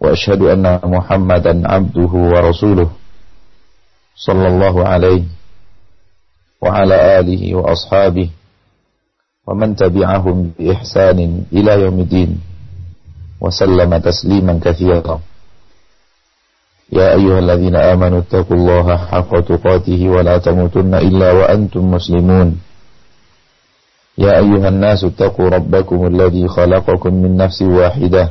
وأشهد أن محمدا عبده ورسوله صلى الله عليه وعلى آله وأصحابه ومن تبعهم بإحسان إلى يوم الدين وسلم تسليما كثيرا. يا أيها الذين آمنوا اتقوا الله حق تقاته ولا تموتن إلا وأنتم مسلمون. يا أيها الناس اتقوا ربكم الذي خلقكم من نفس واحدة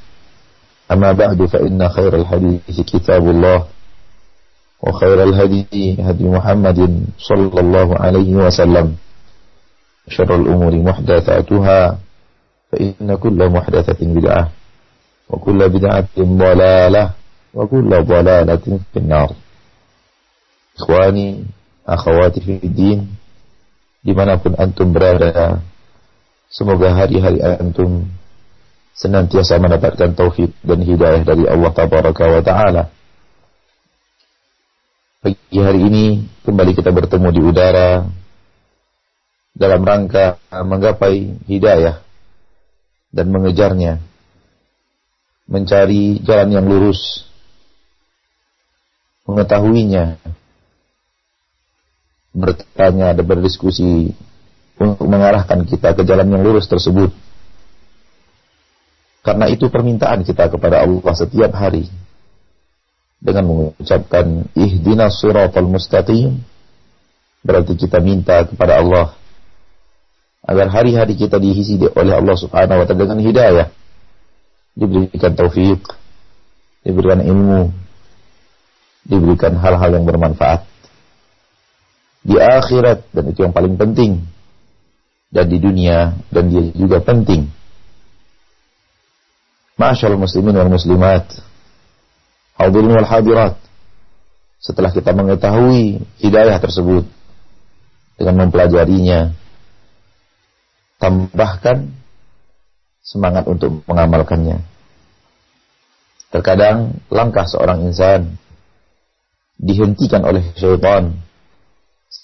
أما بعد فإن خير الحديث كتاب الله وخير الهدي هدي محمد صلى الله عليه وسلم. شر الأمور محدثاتها فإن كل محدثة بدعة وكل بدعة ضلالة وكل ضلالة في النار. إخواني أخواتي في الدين dimanapun antum berada semoga hari-hari antum senantiasa mendapatkan taufik dan hidayah dari Allah Tabaraka wa Ta'ala Pagi hari ini kembali kita bertemu di udara dalam rangka menggapai hidayah dan mengejarnya. Mencari jalan yang lurus, mengetahuinya, bertanya dan berdiskusi untuk mengarahkan kita ke jalan yang lurus tersebut. Karena itu permintaan kita kepada Allah setiap hari. Dengan mengucapkan ihdinas siratal mustaqim berarti kita minta kepada Allah agar hari-hari kita diisi oleh Allah Subhanahu wa taala dengan hidayah. Diberikan taufik diberikan ilmu diberikan hal-hal yang bermanfaat di akhirat dan itu yang paling penting dan di dunia dan dia juga penting Masyaallah muslimin wal muslimat hadirin wal hadirat. Setelah kita mengetahui hidayah tersebut dengan mempelajarinya, tambahkan semangat untuk mengamalkannya. Terkadang langkah seorang insan dihentikan oleh syaitan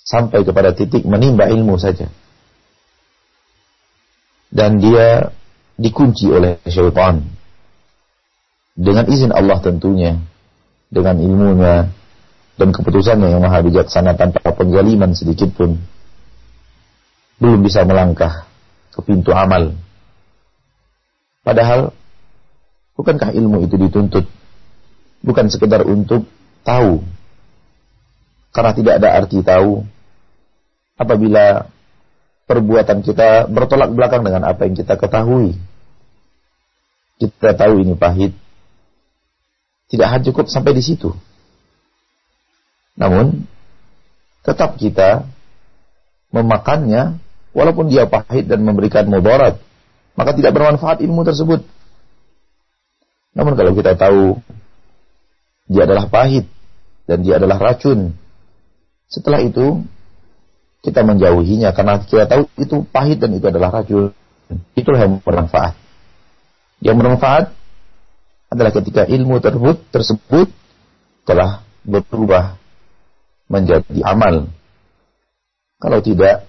sampai kepada titik menimba ilmu saja. Dan dia dikunci oleh syaitan dengan izin Allah tentunya, dengan ilmunya dan keputusannya yang maha bijaksana tanpa penggaliman sedikit pun, belum bisa melangkah ke pintu amal. Padahal, bukankah ilmu itu dituntut? Bukan sekedar untuk tahu. Karena tidak ada arti tahu apabila perbuatan kita bertolak belakang dengan apa yang kita ketahui. Kita tahu ini pahit, tidak hanya cukup sampai di situ. Namun, tetap kita memakannya walaupun dia pahit dan memberikan mudarat, maka tidak bermanfaat ilmu tersebut. Namun kalau kita tahu dia adalah pahit dan dia adalah racun, setelah itu kita menjauhinya karena kita tahu itu pahit dan itu adalah racun. Itulah yang bermanfaat. Yang bermanfaat adalah ketika ilmu tersebut tersebut telah berubah menjadi amal. Kalau tidak,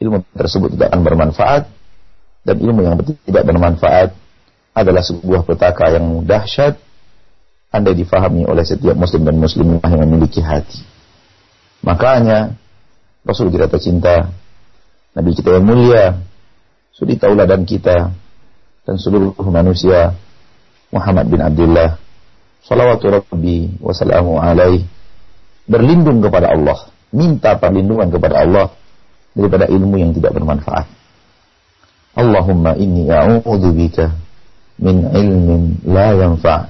ilmu tersebut tidak akan bermanfaat dan ilmu yang tidak bermanfaat adalah sebuah petaka yang dahsyat andai difahami oleh setiap muslim dan muslimah yang memiliki hati. Makanya Rasul kita tercinta, Nabi kita yang mulia, suri tauladan kita dan seluruh manusia Muhammad bin Abdullah salawatu rabbi wa salamu alaih berlindung kepada Allah, minta perlindungan kepada Allah daripada ilmu yang tidak bermanfaat. Allahumma inni a'udzu bika min ilmin la yanfa'.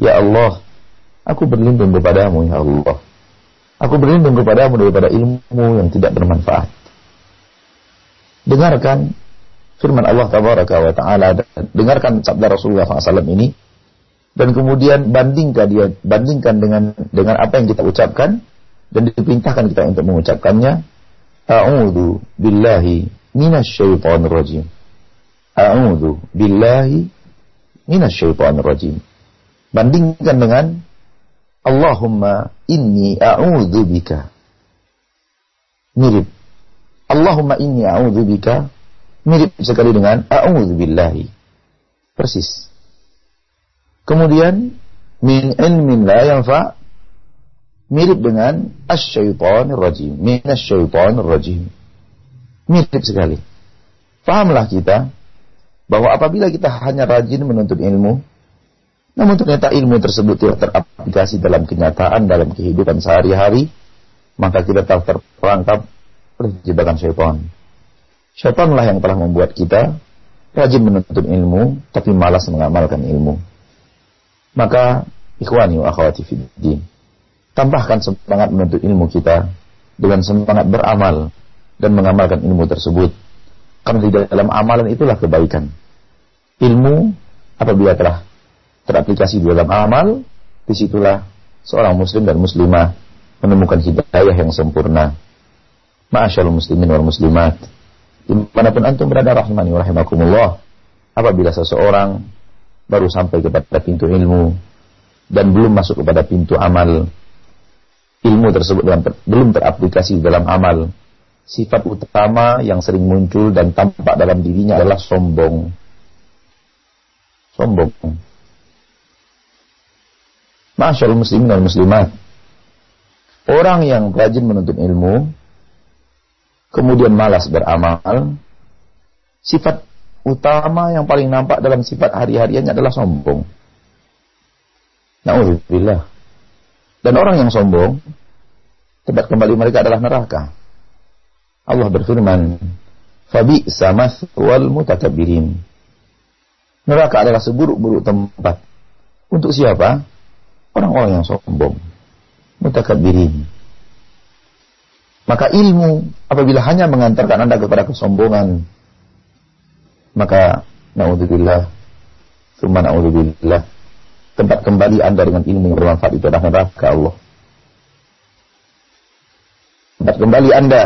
Ya Allah, aku berlindung kepadamu ya Allah. Aku berlindung kepadamu daripada ilmu yang tidak bermanfaat. Dengarkan firman Allah tabaraka wa taala. Dengarkan sabda Rasulullah SAW ini. Dan kemudian bandingkan dia bandingkan dengan dengan apa yang kita ucapkan. Dan diperintahkan kita untuk mengucapkannya. A'udzu billahi minasyaitonir rajim a'udzu billahi minasyaitonir rajim bandingkan dengan Allahumma inni a'udzu bika. Mirip. Allahumma inni a'udzu bika mirip sekali dengan a'udzu billahi persis Kemudian min ilmin la yanfa mirip dengan asyaitonir rajim, min asyaitonir rajim. Mirip sekali. Fahamlah kita bahwa apabila kita hanya rajin menuntut ilmu, namun ternyata ilmu tersebut tidak teraplikasi dalam kenyataan, dalam kehidupan sehari-hari, maka kita telah terperangkap oleh jebakan syaitan. Syaitanlah yang telah membuat kita rajin menuntut ilmu, tapi malas mengamalkan ilmu. Maka ikhwani wa akhwati fiddin. Tambahkan semangat menuntut ilmu kita dengan semangat beramal dan mengamalkan ilmu tersebut. Karena di dalam amalan itulah kebaikan. Ilmu apabila telah teraplikasi di dalam amal, di situlah seorang muslim dan muslimah menemukan hidayah yang sempurna. Ma'asyarul muslimin wal muslimat. Di mana pun antum berada rahimani wa rahimakumullah. Apabila seseorang baru sampai kepada pintu ilmu dan belum masuk kepada pintu amal ilmu tersebut dalam, belum teraplikasi dalam amal sifat utama yang sering muncul dan tampak dalam dirinya adalah sombong sombong Masyaallah muslimin dan muslimat orang yang rajin menuntut ilmu kemudian malas beramal sifat utama yang paling nampak dalam sifat hari-hariannya adalah sombong. Nauzubillah. Dan orang yang sombong, tempat kembali mereka adalah neraka. Allah berfirman, "Fabi samas wal mutakabbirin." Neraka adalah seburuk-buruk tempat. Untuk siapa? Orang-orang yang sombong. Mutakabbirin. Maka ilmu apabila hanya mengantarkan Anda kepada kesombongan, maka naudzubillah summa naudzubillah tempat kembali Anda dengan ilmu yang bermanfaat itu adalah neraka Allah. Tempat kembali Anda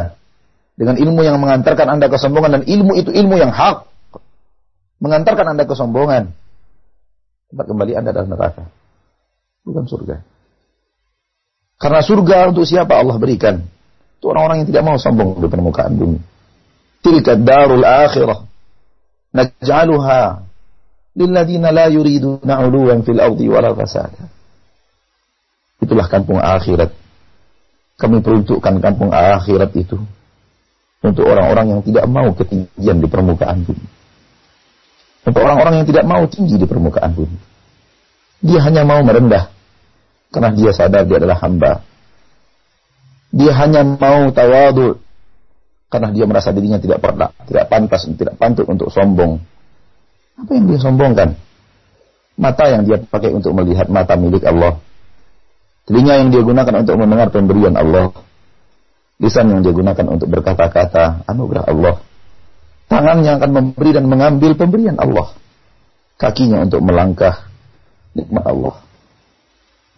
dengan ilmu yang mengantarkan Anda kesombongan dan ilmu itu ilmu yang hak mengantarkan Anda kesombongan. Tempat kembali Anda adalah neraka. Bukan surga. Karena surga untuk siapa Allah berikan? Untuk orang-orang yang tidak mau sombong di permukaan bumi. Tilka darul akhirah naj'aluha lilladzina la yuriduna 'uluwan fil ardi wala fasada. Itulah kampung akhirat. Kami peruntukkan kampung akhirat itu untuk orang-orang yang tidak mau ketinggian di permukaan bumi. Untuk orang-orang yang tidak mau tinggi di permukaan bumi. Dia hanya mau merendah karena dia sadar dia adalah hamba. Dia hanya mau tawadu karena dia merasa dirinya tidak pernah, tidak pantas, tidak pantut untuk sombong. Apa yang dia sombongkan? Mata yang dia pakai untuk melihat mata milik Allah. Telinga yang dia gunakan untuk mendengar pemberian Allah. Lisan yang dia gunakan untuk berkata-kata anugerah Allah. Tangan yang akan memberi dan mengambil pemberian Allah. Kakinya untuk melangkah nikmat Allah.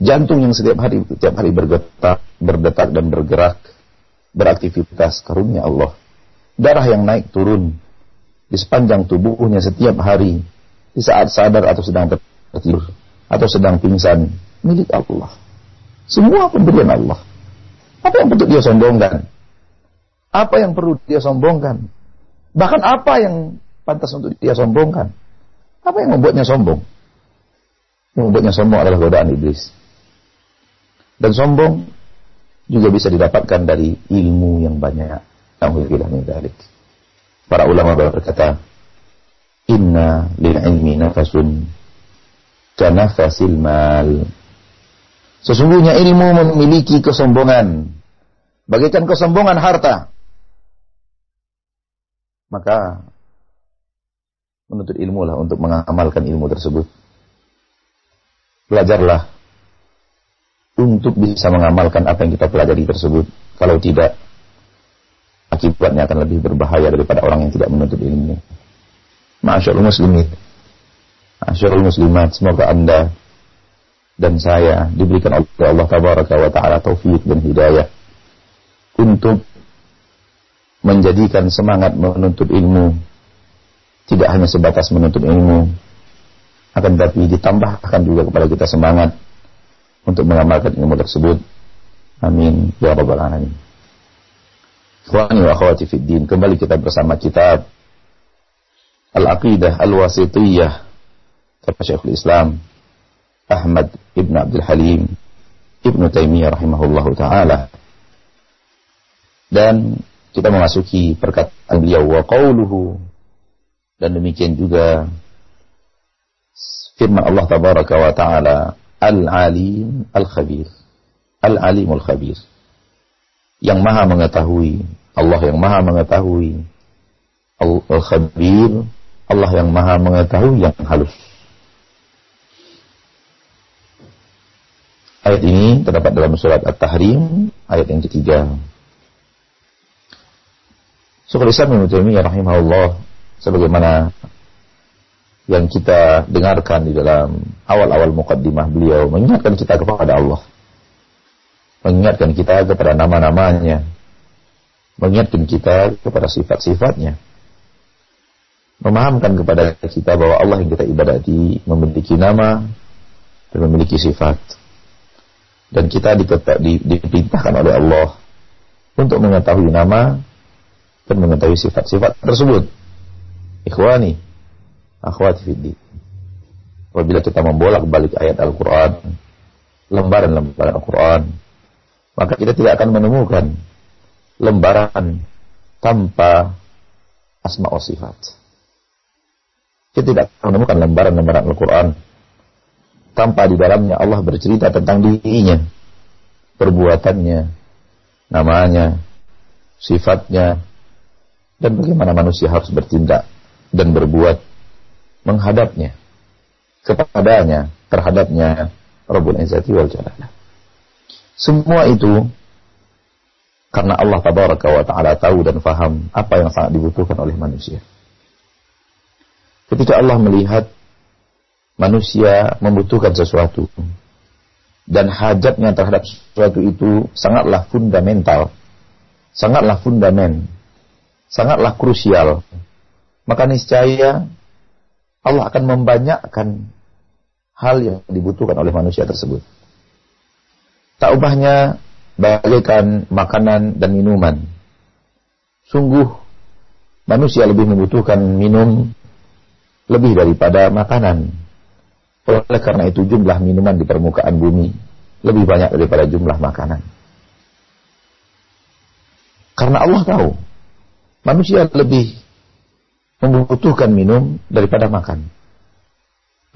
Jantung yang setiap hari setiap hari bergetar, berdetak dan bergerak beraktivitas karunia Allah. Darah yang naik turun di sepanjang tubuhnya setiap hari, di saat sadar atau sedang tertidur, atau sedang pingsan, milik Allah. Semua pemberian Allah. Apa yang perlu dia sombongkan? Apa yang perlu dia sombongkan? Bahkan apa yang pantas untuk dia sombongkan? Apa yang membuatnya sombong? Yang membuatnya sombong adalah godaan iblis. Dan sombong juga bisa didapatkan dari ilmu yang banyak. Para ulama berkata, "Inna lil ilmi nafasun kanafasil mal. Sesungguhnya ilmu memiliki kesombongan. Bagaikan kesombongan harta. Maka menuntut ilmu lah untuk mengamalkan ilmu tersebut. Belajarlah untuk bisa mengamalkan apa yang kita pelajari tersebut. Kalau tidak, akibatnya akan lebih berbahaya daripada orang yang tidak menuntut ilmu. Masyaallah muslimin. Masyaallah muslimat, semoga Anda dan saya diberikan oleh Allah tabaraka wa taala taufik dan hidayah untuk menjadikan semangat menuntut ilmu tidak hanya sebatas menuntut ilmu akan tetapi ditambahkan juga kepada kita semangat untuk mengamalkan ilmu tersebut. Amin ya rabbal alamin. Ikhwani wa akhwati fid din, kembali kita bersama kitab Al-Aqidah Al-Wasitiyah kata Syekhul Islam Ahmad Ibn Abdul Halim Ibn Taimiyah rahimahullah taala. Dan kita memasuki perkataan beliau wa qawluhu dan demikian juga firman Allah tabaraka wa taala Al-Alim Al-Khabir. Al-Alimul Khabir. Yang maha mengetahui. Allah yang maha mengetahui. Al-Khabir. Allah yang maha mengetahui yang halus. Ayat ini terdapat dalam surat At-Tahrim, ayat yang ketiga. Syukur Islam Ibn Taimiyah rahimahullah sebagaimana yang kita dengarkan di dalam awal-awal mukaddimah beliau mengingatkan kita kepada Allah. Mengingatkan kita kepada nama-namanya. Mengingatkan kita kepada sifat-sifatnya. Memahamkan kepada kita bahwa Allah yang kita ibadati memiliki nama dan memiliki sifat. Dan kita diperintahkan oleh Allah untuk mengetahui nama dan mengetahui sifat-sifat tersebut. Ikhwani, akhwati fiddin. Apabila kita membolak-balik ayat Al-Quran, lembaran-lembaran Al-Quran, maka kita tidak akan menemukan lembaran tanpa asma wa sifat. Kita tidak akan menemukan lembaran-lembaran Al-Quran tanpa di dalamnya Allah bercerita tentang dirinya, perbuatannya, namanya, sifatnya, dan bagaimana manusia harus bertindak dan berbuat menghadapnya kepadanya terhadapnya Rabbul Izzati wal Jalalah. Semua itu karena Allah tabaraka wa taala tahu dan faham apa yang sangat dibutuhkan oleh manusia. Ketika Allah melihat manusia membutuhkan sesuatu dan hajatnya terhadap sesuatu itu sangatlah fundamental, sangatlah fundamen, sangatlah krusial, maka niscaya Allah akan membanyakkan hal yang dibutuhkan oleh manusia tersebut. Tak ubahnya bagaikan makanan dan minuman. Sungguh manusia lebih membutuhkan minum lebih daripada makanan. Oleh karena itu jumlah minuman di permukaan bumi lebih banyak daripada jumlah makanan. Karena Allah tahu manusia lebih membutuhkan minum daripada makan.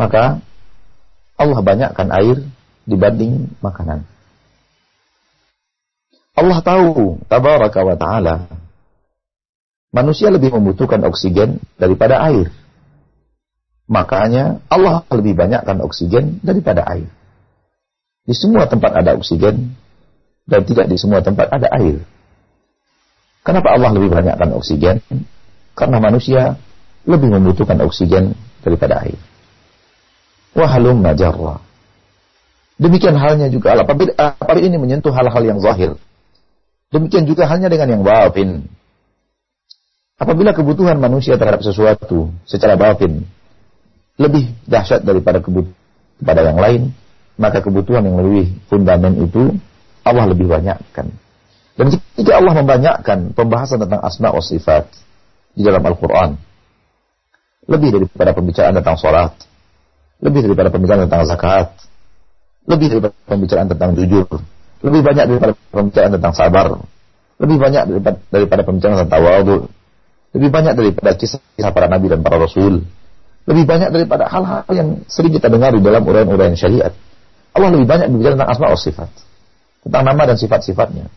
Maka Allah banyakkan air dibanding makanan. Allah tahu, tabaraka wa ta'ala, manusia lebih membutuhkan oksigen daripada air. Makanya Allah lebih banyakkan oksigen daripada air. Di semua tempat ada oksigen dan tidak di semua tempat ada air. Kenapa Allah lebih banyakkan oksigen? Karena manusia lebih membutuhkan oksigen daripada air. Wahalum majarra. Demikian halnya juga apabila, ini menyentuh hal-hal yang zahir. Demikian juga halnya dengan yang batin. Apabila kebutuhan manusia terhadap sesuatu secara batin lebih dahsyat daripada kebutuhan kepada yang lain, maka kebutuhan yang lebih fundamental itu Allah lebih banyakkan. Dan jika Allah membanyakkan pembahasan tentang asma wa sifat, di dalam Al-Quran. Lebih daripada pembicaraan tentang sholat. Lebih daripada pembicaraan tentang zakat. Lebih daripada pembicaraan tentang jujur. Lebih banyak daripada pembicaraan tentang sabar. Lebih banyak daripada, pembicaraan tentang wadu. Lebih banyak daripada kisah-kisah para nabi dan para rasul. lebih banyak daripada hal-hal yang sering kita dengar di dalam uraian-uraian syariat. Allah lebih banyak berbicara tentang asma wa sifat. Tentang nama dan sifat-sifatnya.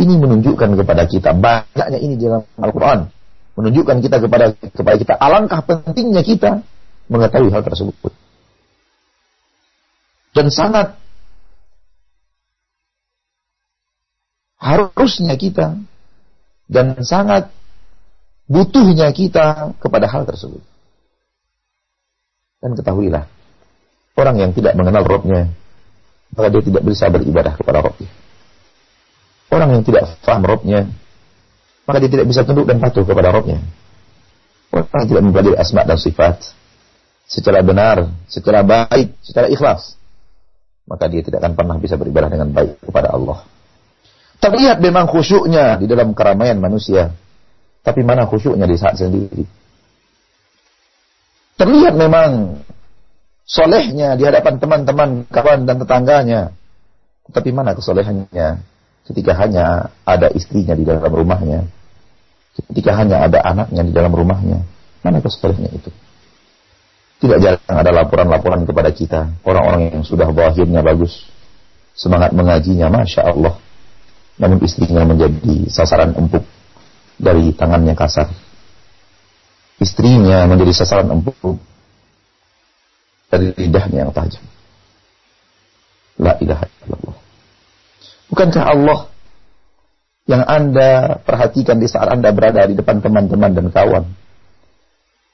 Ini menunjukkan kepada kita banyaknya ini di dalam Al-Quran. Menunjukkan kita kepada kepada kita alangkah pentingnya kita mengetahui hal tersebut. Dan sangat harusnya kita dan sangat butuhnya kita kepada hal tersebut. Dan ketahuilah, orang yang tidak mengenal Robnya, maka dia tidak bisa beribadah kepada Robnya. Orang yang tidak faham Robnya, maka dia tidak bisa tunduk dan patuh kepada Robnya. Orang tidak mempelajari asma dan sifat secara benar, secara baik, secara ikhlas, maka dia tidak akan pernah bisa beribadah dengan baik kepada Allah. Terlihat memang khusyuknya di dalam keramaian manusia, tapi mana khusyuknya di saat sendiri? terlihat memang solehnya di hadapan teman-teman, kawan dan tetangganya. Tetapi mana kesolehannya ketika hanya ada istrinya di dalam rumahnya, ketika hanya ada anaknya di dalam rumahnya, mana kesolehannya itu? Tidak jarang ada laporan-laporan kepada kita, orang-orang yang sudah bahirnya bagus, semangat mengajinya, Masya Allah. Namun istrinya menjadi sasaran empuk dari tangannya kasar istrinya menjadi sasaran empuk dari lidahnya yang tajam. La ilaha illallah. Bukankah Allah yang Anda perhatikan di saat Anda berada di depan teman-teman dan kawan,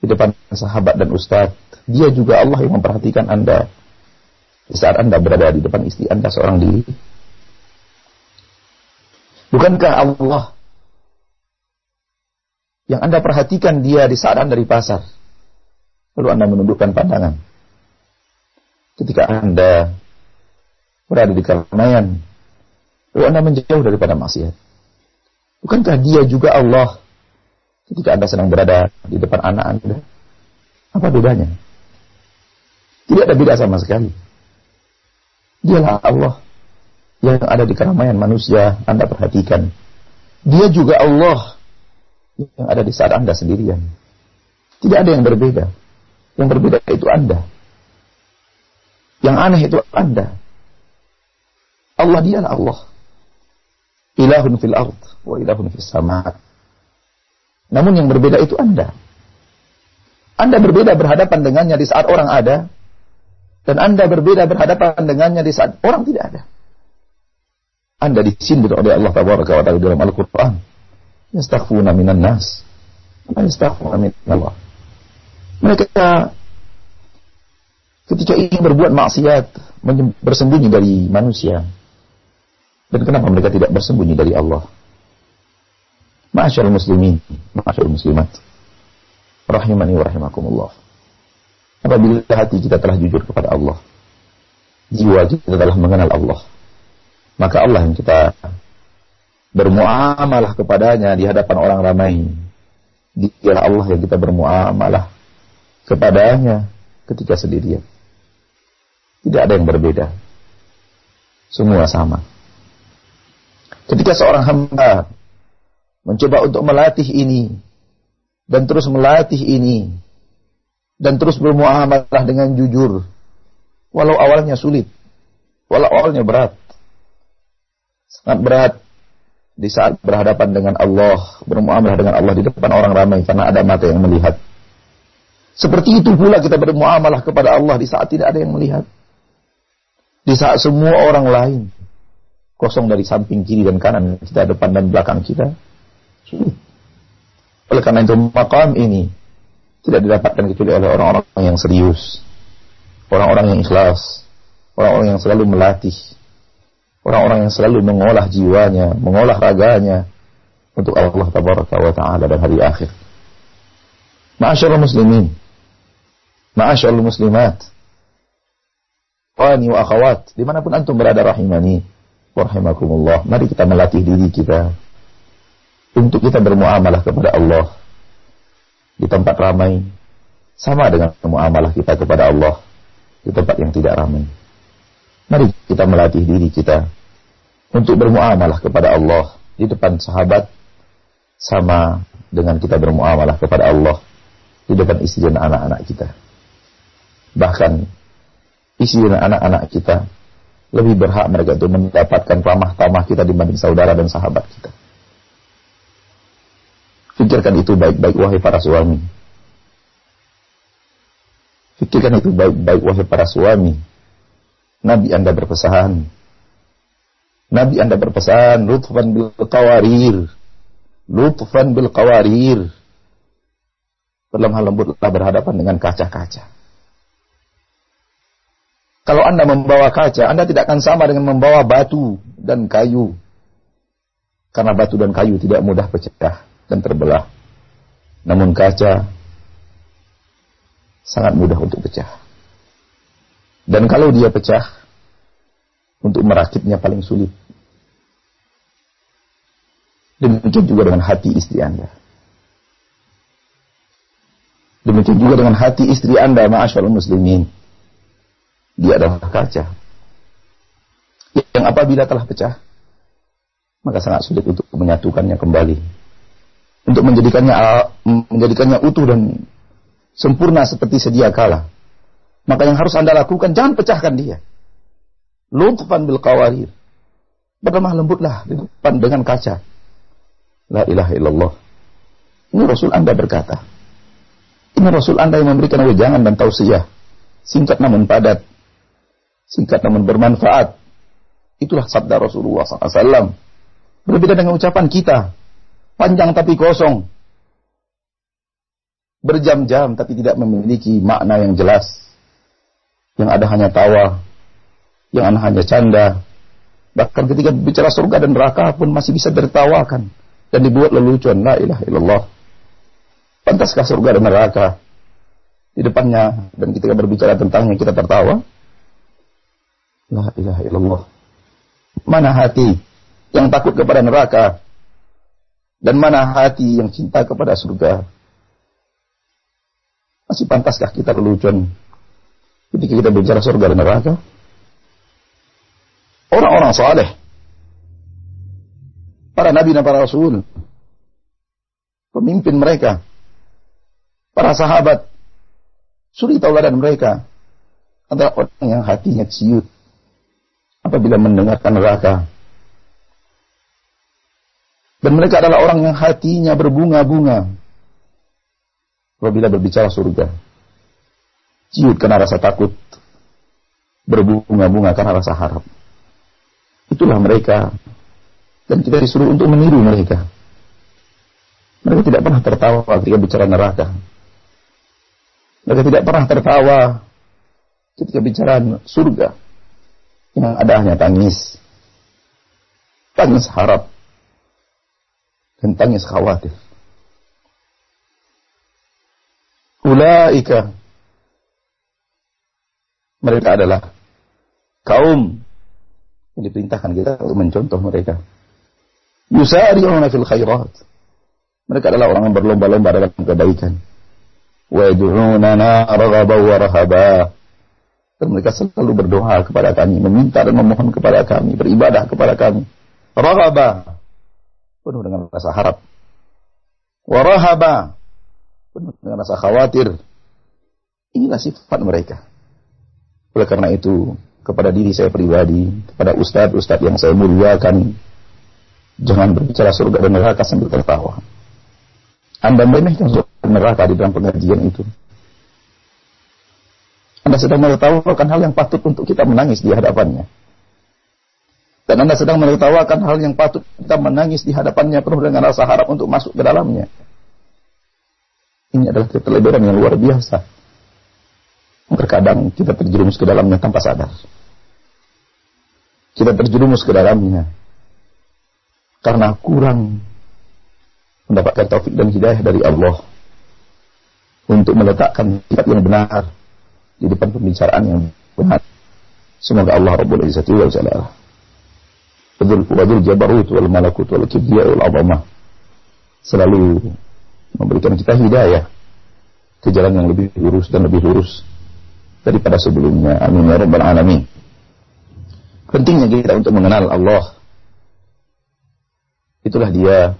di depan sahabat dan ustadz, dia juga Allah yang memperhatikan Anda di saat Anda berada di depan istri Anda seorang diri. Bukankah Allah yang Anda perhatikan dia di saat Anda di pasar. Lalu Anda menundukkan pandangan. Ketika Anda berada di keramaian, lalu Anda menjauh daripada maksiat. Bukankah dia juga Allah ketika Anda sedang berada di depan anak Anda? Apa bedanya? Tidak ada beda sama sekali. Dialah Allah yang ada di keramaian manusia, Anda perhatikan. Dia juga Allah yang ada di saat Anda sendirian. Tidak ada yang berbeda. Yang berbeda itu Anda. Yang aneh itu Anda. Allah dialah Allah. Ilahun fil ard wa ilahun fil sama. Namun yang berbeda itu Anda. Anda berbeda berhadapan dengannya di saat orang ada. Dan Anda berbeda berhadapan dengannya di saat orang tidak ada. Anda disindir oleh Allah Taala dalam Al-Quran yastakhfuna minan nas la yastakhfuna min Allah mereka ketika ingin berbuat maksiat bersembunyi dari manusia dan kenapa mereka tidak bersembunyi dari Allah Ma'asyarul muslimin Ma'asyarul muslimat Rahimani wa rahimakumullah Apabila hati kita telah jujur kepada Allah Jiwa kita telah mengenal Allah Maka Allah yang kita bermuamalah kepadanya di hadapan orang ramai. Dialah Allah yang kita bermuamalah kepadanya ketika sendirian. Tidak ada yang berbeda. Semua sama. Ketika seorang hamba mencoba untuk melatih ini dan terus melatih ini dan terus bermuamalah dengan jujur walau awalnya sulit walau awalnya berat sangat berat di saat berhadapan dengan Allah, bermuamalah dengan Allah di depan orang ramai karena ada mata yang melihat. Seperti itu pula kita bermuamalah kepada Allah di saat tidak ada yang melihat. Di saat semua orang lain kosong dari samping kiri dan kanan kita, depan dan belakang kita. Oleh karena itu makam ini tidak didapatkan kecuali oleh orang-orang yang serius, orang-orang yang ikhlas, orang-orang yang selalu melatih. Orang-orang yang selalu mengolah jiwanya, mengolah raganya untuk Allah tabaraka wa taala dan hari akhir. Ma'asyarul muslimin, ma'asyarul muslimat, wani wa akhawat, di mana pun antum berada rahimani, warahmakumullah, mari kita melatih diri kita. Untuk kita bermuamalah kepada Allah. Di tempat ramai. Sama dengan muamalah kita kepada Allah. Di tempat yang tidak ramai. Mari kita melatih diri kita. Untuk bermuamalah kepada Allah. Di depan sahabat. Sama dengan kita bermuamalah kepada Allah. Di depan istri dan anak-anak kita. Bahkan istri dan anak-anak kita lebih berhak mereka untuk mendapatkan ramah tamah kita dibanding saudara dan sahabat kita. Fikirkan itu baik-baik wahai para suami. Fikirkan itu baik-baik wahai para suami. Nabi Anda berpesan. Nabi Anda berpesan, lutfan bil qawarir. Lutfan bil qawarir. Berlemah lembutlah berhadapan dengan kaca-kaca. Kalau Anda membawa kaca, Anda tidak akan sama dengan membawa batu dan kayu. Karena batu dan kayu tidak mudah pecah dan terbelah. Namun kaca sangat mudah untuk pecah. Dan kalau dia pecah, untuk merakitnya paling sulit. Demikian juga dengan hati istri Anda. Demikian juga dengan hati istri Anda, ma'asyarul muslimin. Dia adalah kaca. Yang apabila telah pecah, maka sangat sulit untuk menyatukannya kembali. Untuk menjadikannya menjadikannya utuh dan sempurna seperti sedia kala. Maka yang harus Anda lakukan, jangan pecahkan dia. Lutfan bil qawarir. Berlemah lembutlah di depan dengan kaca. La ilaha illallah. Ini Rasul Anda berkata. Ini Rasul Anda yang memberikan wejangan dan tausiah. Singkat namun padat singkat namun bermanfaat. Itulah sabda Rasulullah SAW. Berbeda dengan ucapan kita. Panjang tapi kosong. Berjam-jam tapi tidak memiliki makna yang jelas. Yang ada hanya tawa. Yang ada hanya canda. Bahkan ketika bicara surga dan neraka pun masih bisa tertawakan. Dan dibuat lelucon. La ilaha illallah. Pantaskah surga dan neraka? Di depannya dan ketika berbicara tentangnya kita tertawa. La ilaha illallah. Mana hati yang takut kepada neraka? Dan mana hati yang cinta kepada surga? Masih pantaskah kita lelucon ketika kita bicara surga dan neraka? Orang-orang saleh, para nabi dan para rasul, pemimpin mereka, para sahabat, suri tauladan mereka adalah orang yang hatinya ciut apabila mendengarkan neraka. Dan mereka adalah orang yang hatinya berbunga-bunga apabila berbicara surga. Ciut karena rasa takut, berbunga-bunga karena rasa harap. Itulah mereka. Dan kita disuruh untuk meniru mereka. Mereka tidak pernah tertawa ketika bicara neraka. Mereka tidak pernah tertawa ketika bicara surga yang ada hanya tangis. Tangis harap. Dan tangis khawatir. Ulaika. Mereka adalah kaum yang diperintahkan kita untuk mencontoh mereka. Yusari'una fil khairat. Mereka adalah orang yang berlomba-lomba dalam kebaikan. Wa yad'unana raghaban wa rahaba dan mereka selalu berdoa kepada kami, meminta dan memohon kepada kami, beribadah kepada kami. Rahaba, penuh dengan rasa harap. Warahaba, penuh dengan rasa khawatir. Inilah sifat mereka. Oleh karena itu, kepada diri saya pribadi, kepada ustadz-ustadz yang saya muliakan, jangan berbicara surga dan neraka sambil tertawa. Anda meremehkan surga dan neraka di dalam pengajian itu. Anda sedang menertawakan hal yang patut untuk kita menangis di hadapannya. Dan Anda sedang menertawakan hal yang patut kita menangis di hadapannya penuh dengan rasa harap untuk masuk ke dalamnya. Ini adalah keteledoran yang luar biasa. Terkadang kita terjerumus ke dalamnya tanpa sadar. Kita terjerumus ke dalamnya karena kurang mendapatkan taufik dan hidayah dari Allah untuk meletakkan sifat yang benar di depan pembicaraan yang benar. Semoga Allah Rabbul Izzati wa Jalla Wadul Jabarut wal Malakut wal Kibriya wal Azamah selalu memberikan kita hidayah ke jalan yang lebih lurus dan lebih lurus daripada sebelumnya. Amin ya rabbal alamin. Pentingnya kita untuk mengenal Allah. Itulah dia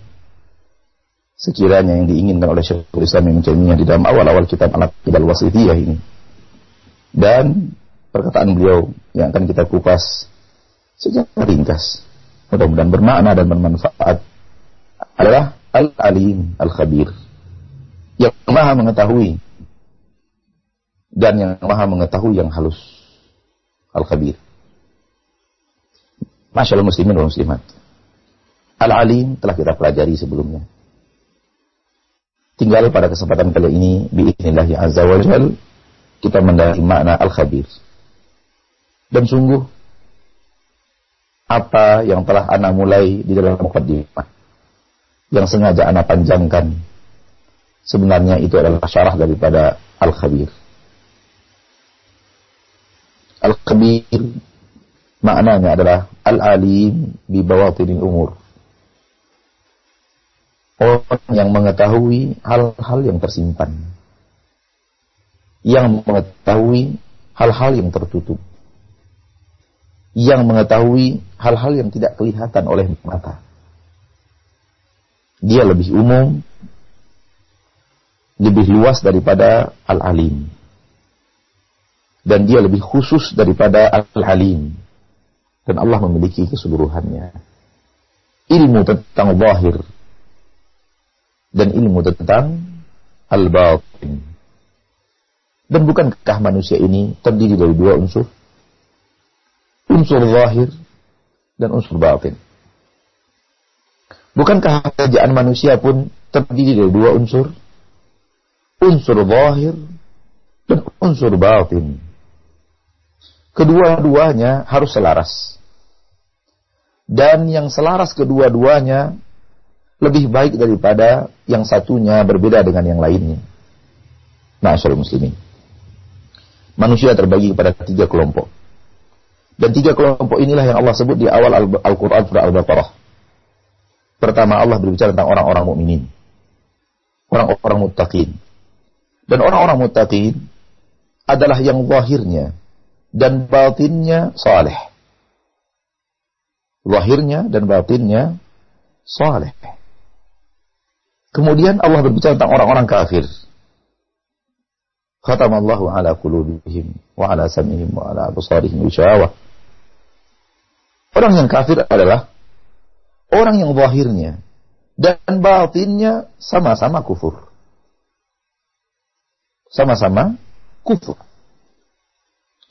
sekiranya yang diinginkan oleh Syekhul Islam Ibnu Taimiyah di dalam awal-awal kitab Al-Aqidah Wasithiyah ini dan perkataan beliau yang akan kita kupas secara ringkas mudah-mudahan bermakna dan bermanfaat adalah Al-Alim Al-Khabir yang maha mengetahui dan yang maha mengetahui yang halus Al-Khabir. Masya Allah muslimin dan muslimat. Al-Alim telah kita pelajari sebelumnya. Tinggal pada kesempatan kali ini biidznillah azza wa jal kita mendalami makna al-khabir. Dan sungguh apa yang telah ana mulai di dalam mukaddimah yang sengaja ana panjangkan sebenarnya itu adalah syarah daripada al-khabir. Al-khabir maknanya adalah al-alim bi bawatinil umur orang yang mengetahui hal-hal yang tersimpan, yang mengetahui hal-hal yang tertutup, yang mengetahui hal-hal yang tidak kelihatan oleh mata. Dia lebih umum, lebih luas daripada al-alim. Dan dia lebih khusus daripada al-alim. Dan Allah memiliki keseluruhannya. Ilmu tentang zahir, dan ilmu tentang al-batin. Dan bukankah manusia ini terdiri dari dua unsur? Unsur zahir dan unsur batin. Bukankah kerajaan manusia pun terdiri dari dua unsur? Unsur zahir dan unsur batin. Kedua-duanya harus selaras. Dan yang selaras kedua-duanya lebih baik daripada yang satunya berbeda dengan yang lainnya. Nah, muslimin. Manusia terbagi kepada tiga kelompok. Dan tiga kelompok inilah yang Allah sebut di awal Al-Quran surah Al-Baqarah. Pertama Allah berbicara tentang orang-orang mukminin, Orang-orang muttaqin. Dan orang-orang muttaqin adalah yang zahirnya dan batinnya saleh. Zahirnya dan batinnya saleh. Kemudian Allah berbicara tentang orang-orang kafir. Khatamallahu ala qulubihim wa ala sam'ihim wa ala absarihim ghishawah. Orang yang kafir adalah orang yang zahirnya dan batinnya sama-sama kufur. Sama-sama kufur.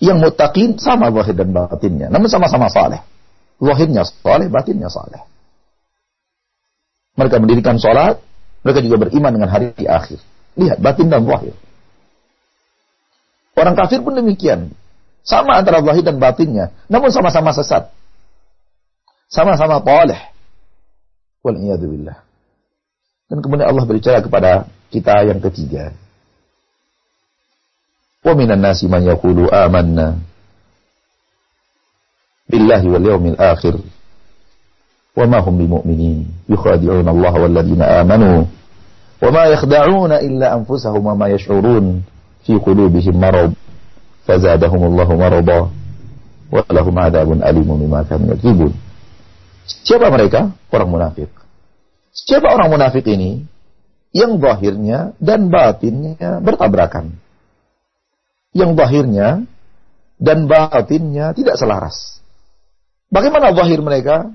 Yang mutakin sama zahir dan batinnya, namun sama-sama saleh. Zahirnya saleh, batinnya saleh. Mereka mendirikan sholat, mereka juga beriman dengan hari akhir. Lihat batin dan zahir. Orang kafir pun demikian. Sama antara zahir dan batinnya. Namun sama-sama sesat. Sama-sama toleh. Wal'iyadzubillah. Dan kemudian Allah berbicara kepada kita yang ketiga. Wa minan nasi man yakulu amanna billahi wal yawmil akhir wa ma hum bimu'minin Yukhadi'un Allah wal ladina amanu wa ma yakhda'una illa anfusahum wa ma yash'urun في قلوبهم مرض فزادهم الله مرضا ولهم عذاب أليم بما كانوا يكذبون Siapa mereka? Orang munafik. Siapa orang munafik ini? Yang zahirnya dan batinnya bertabrakan. Yang zahirnya dan batinnya tidak selaras. Bagaimana zahir mereka?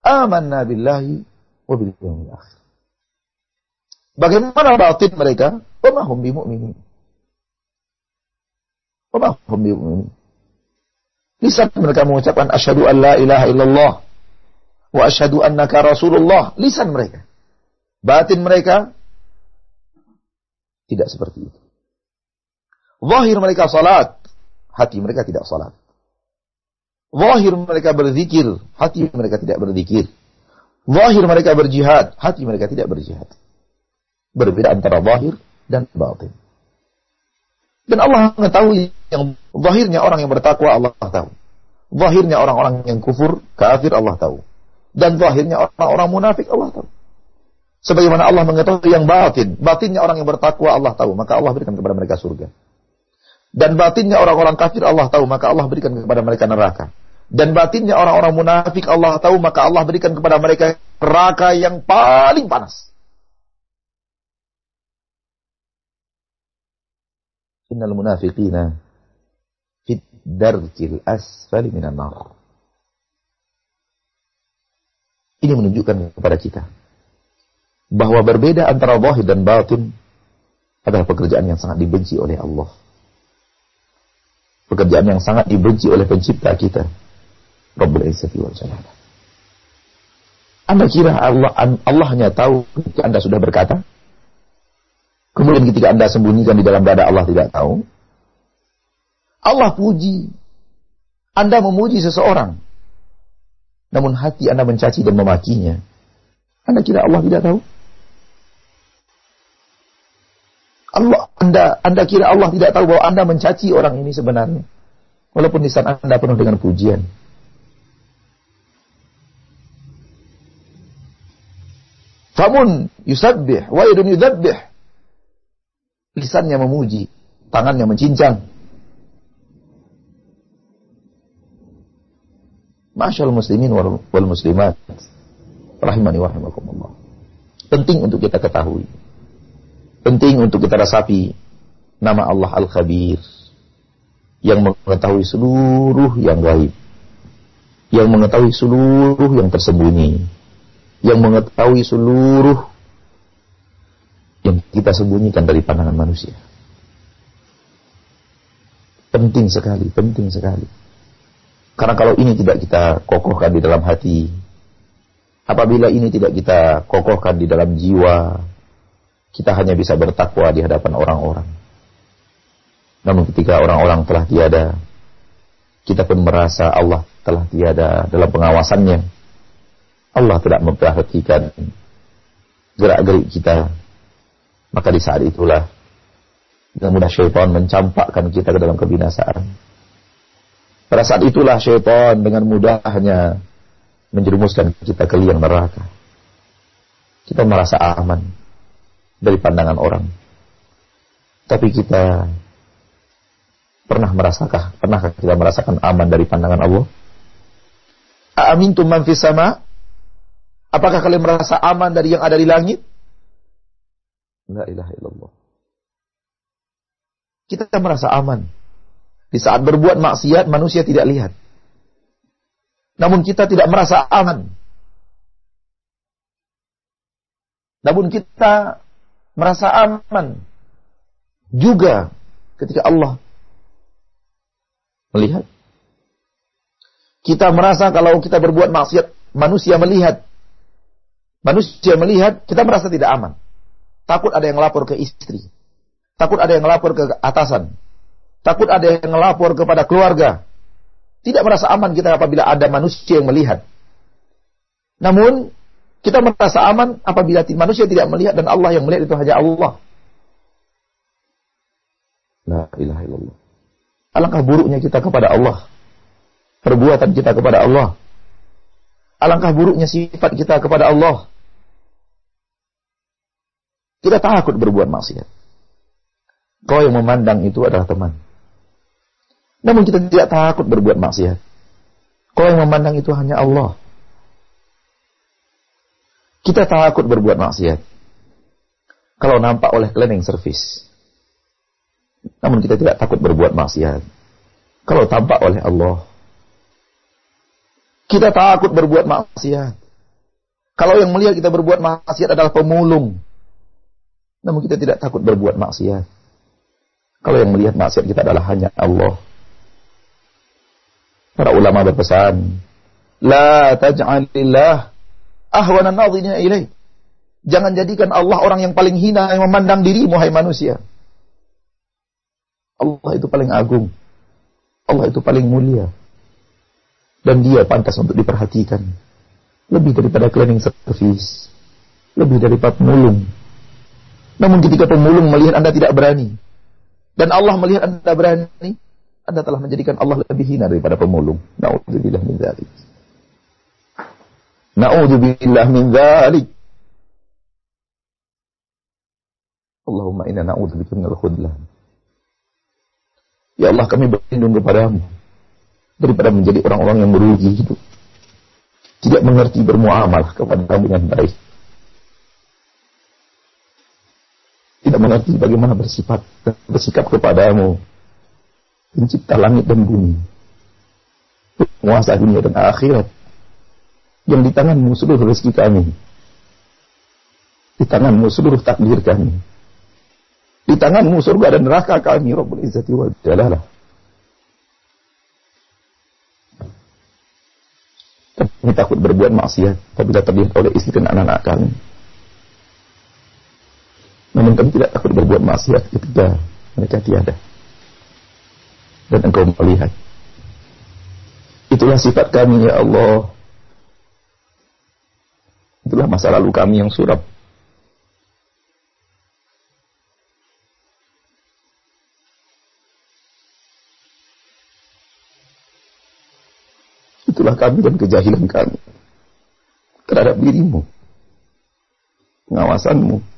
amanna billahi wa bil yawmil akhir. Bagaimana batin mereka? Wa ma hum bimu'minin. Wa ma hum bimu'minin. Lisan mereka mengucapkan asyhadu an la ilaha illallah wa asyhadu annaka rasulullah. Lisan mereka. Batin mereka tidak seperti itu. Zahir mereka salat, hati mereka tidak salat. Zahir mereka berzikir, hati mereka tidak berzikir. Zahir mereka berjihad, hati mereka tidak berjihad. Berbeda antara zahir dan batin. Dan Allah mengetahui yang zahirnya orang yang bertakwa Allah tahu. Zahirnya orang-orang yang kufur, kafir Allah tahu. Dan zahirnya orang-orang munafik Allah tahu. Sebagaimana Allah mengetahui yang batin. Batinnya orang yang bertakwa Allah tahu. Maka Allah berikan kepada mereka surga. Dan batinnya orang-orang kafir Allah tahu. Maka Allah berikan kepada mereka neraka. Dan batinnya orang-orang munafik Allah tahu maka Allah berikan kepada mereka neraka yang paling panas. Innal munafiqina fit darkil asfali minan nar. Ini menunjukkan kepada kita bahwa berbeda antara zahir dan batin adalah pekerjaan yang sangat dibenci oleh Allah. Pekerjaan yang sangat dibenci oleh pencipta kita. Rabbul Izzati wal Jalala. Anda kira Allah Allah hanya tahu Anda sudah berkata? Kemudian ketika Anda sembunyikan di dalam dada Allah tidak tahu? Allah puji. Anda memuji seseorang. Namun hati Anda mencaci dan memakinya. Anda kira Allah tidak tahu? Allah Anda Anda kira Allah tidak tahu bahwa Anda mencaci orang ini sebenarnya. Walaupun lisan Anda penuh dengan pujian. Famun yusabbih wa yadun yudabbih. Lisannya memuji, tangannya mencincang. Masyaallah muslimin wal, wal muslimat. Rahimani wa rahimakumullah. Penting untuk kita ketahui Penting untuk kita rasapi nama Allah Al-Khabir yang mengetahui seluruh yang gaib, yang mengetahui seluruh yang tersembunyi, yang mengetahui seluruh yang kita sembunyikan dari pandangan manusia. Penting sekali, penting sekali. Karena kalau ini tidak kita kokohkan di dalam hati, apabila ini tidak kita kokohkan di dalam jiwa, kita hanya bisa bertakwa di hadapan orang-orang. Namun ketika orang-orang telah tiada, kita pun merasa Allah telah tiada dalam pengawasannya. Allah tidak memperhatikan gerak-gerik kita. Maka di saat itulah dengan mudah syaitan mencampakkan kita ke dalam kebinasaan. Pada saat itulah syaitan dengan mudahnya menjerumuskan kita ke liang neraka. Kita merasa aman dari pandangan orang. Tapi kita pernah merasakah, pernahkah kita merasakan aman dari pandangan Allah? Amin man fis sama? Apakah kalian merasa aman dari yang ada di langit? La ilaha illallah. Kita merasa aman. Di saat berbuat maksiat manusia tidak lihat. Namun kita tidak merasa aman. Namun kita merasa aman juga ketika Allah melihat. Kita merasa kalau kita berbuat maksiat, manusia melihat. Manusia melihat, kita merasa tidak aman. Takut ada yang lapor ke istri. Takut ada yang lapor ke atasan. Takut ada yang lapor kepada keluarga. Tidak merasa aman kita apabila ada manusia yang melihat. Namun, kita merasa aman apabila manusia tidak melihat dan Allah yang melihat itu hanya Allah. La ilaha illallah. Alangkah buruknya kita kepada Allah. Perbuatan kita kepada Allah. Alangkah buruknya sifat kita kepada Allah. Kita takut berbuat maksiat. Kau yang memandang itu adalah teman. Namun kita tidak takut berbuat maksiat. Kau yang memandang itu hanya Allah. Kita takut berbuat maksiat. Kalau nampak oleh cleaning service. Namun kita tidak takut berbuat maksiat. Kalau tampak oleh Allah. Kita takut berbuat maksiat. Kalau yang melihat kita berbuat maksiat adalah pemulung. Namun kita tidak takut berbuat maksiat. Kalau yang melihat maksiat kita adalah hanya Allah. Para ulama berpesan, La taj'alillah ahwana nadhina ilaih. Jangan jadikan Allah orang yang paling hina yang memandang dirimu hai manusia. Allah itu paling agung. Allah itu paling mulia. Dan dia pantas untuk diperhatikan. Lebih daripada cleaning service. Lebih daripada pemulung. Namun ketika pemulung melihat Anda tidak berani. Dan Allah melihat Anda berani. Anda telah menjadikan Allah lebih hina daripada pemulung. Na'udzubillah min dzalik. Na'udzubillah min dzalik. Allahumma inna na'udzubika minal khudlan. Ya Allah kami berlindung kepadamu daripada menjadi orang-orang yang merugi hidup. Tidak mengerti bermuamalah kepada kamu dengan baik. Tidak mengerti bagaimana bersifat bersikap kepadamu. Pencipta langit dan bumi. Penguasa dunia dan akhirat. Yang di tanganmu seluruh rezeki kami. Di tanganmu seluruh takdir kami. Di tanganmu surga dan neraka kami. Rabbul Izzati wa Jalalah. Kami takut berbuat maksiat apabila terlihat oleh istri dan anak-anak kami. Namun kami tidak takut berbuat maksiat ketika mereka tiada. Dan engkau melihat. Itulah sifat kami ya Allah. Itulah masa lalu kami yang suram. Itulah kami dan kejahilan kami terhadap dirimu, pengawasanmu,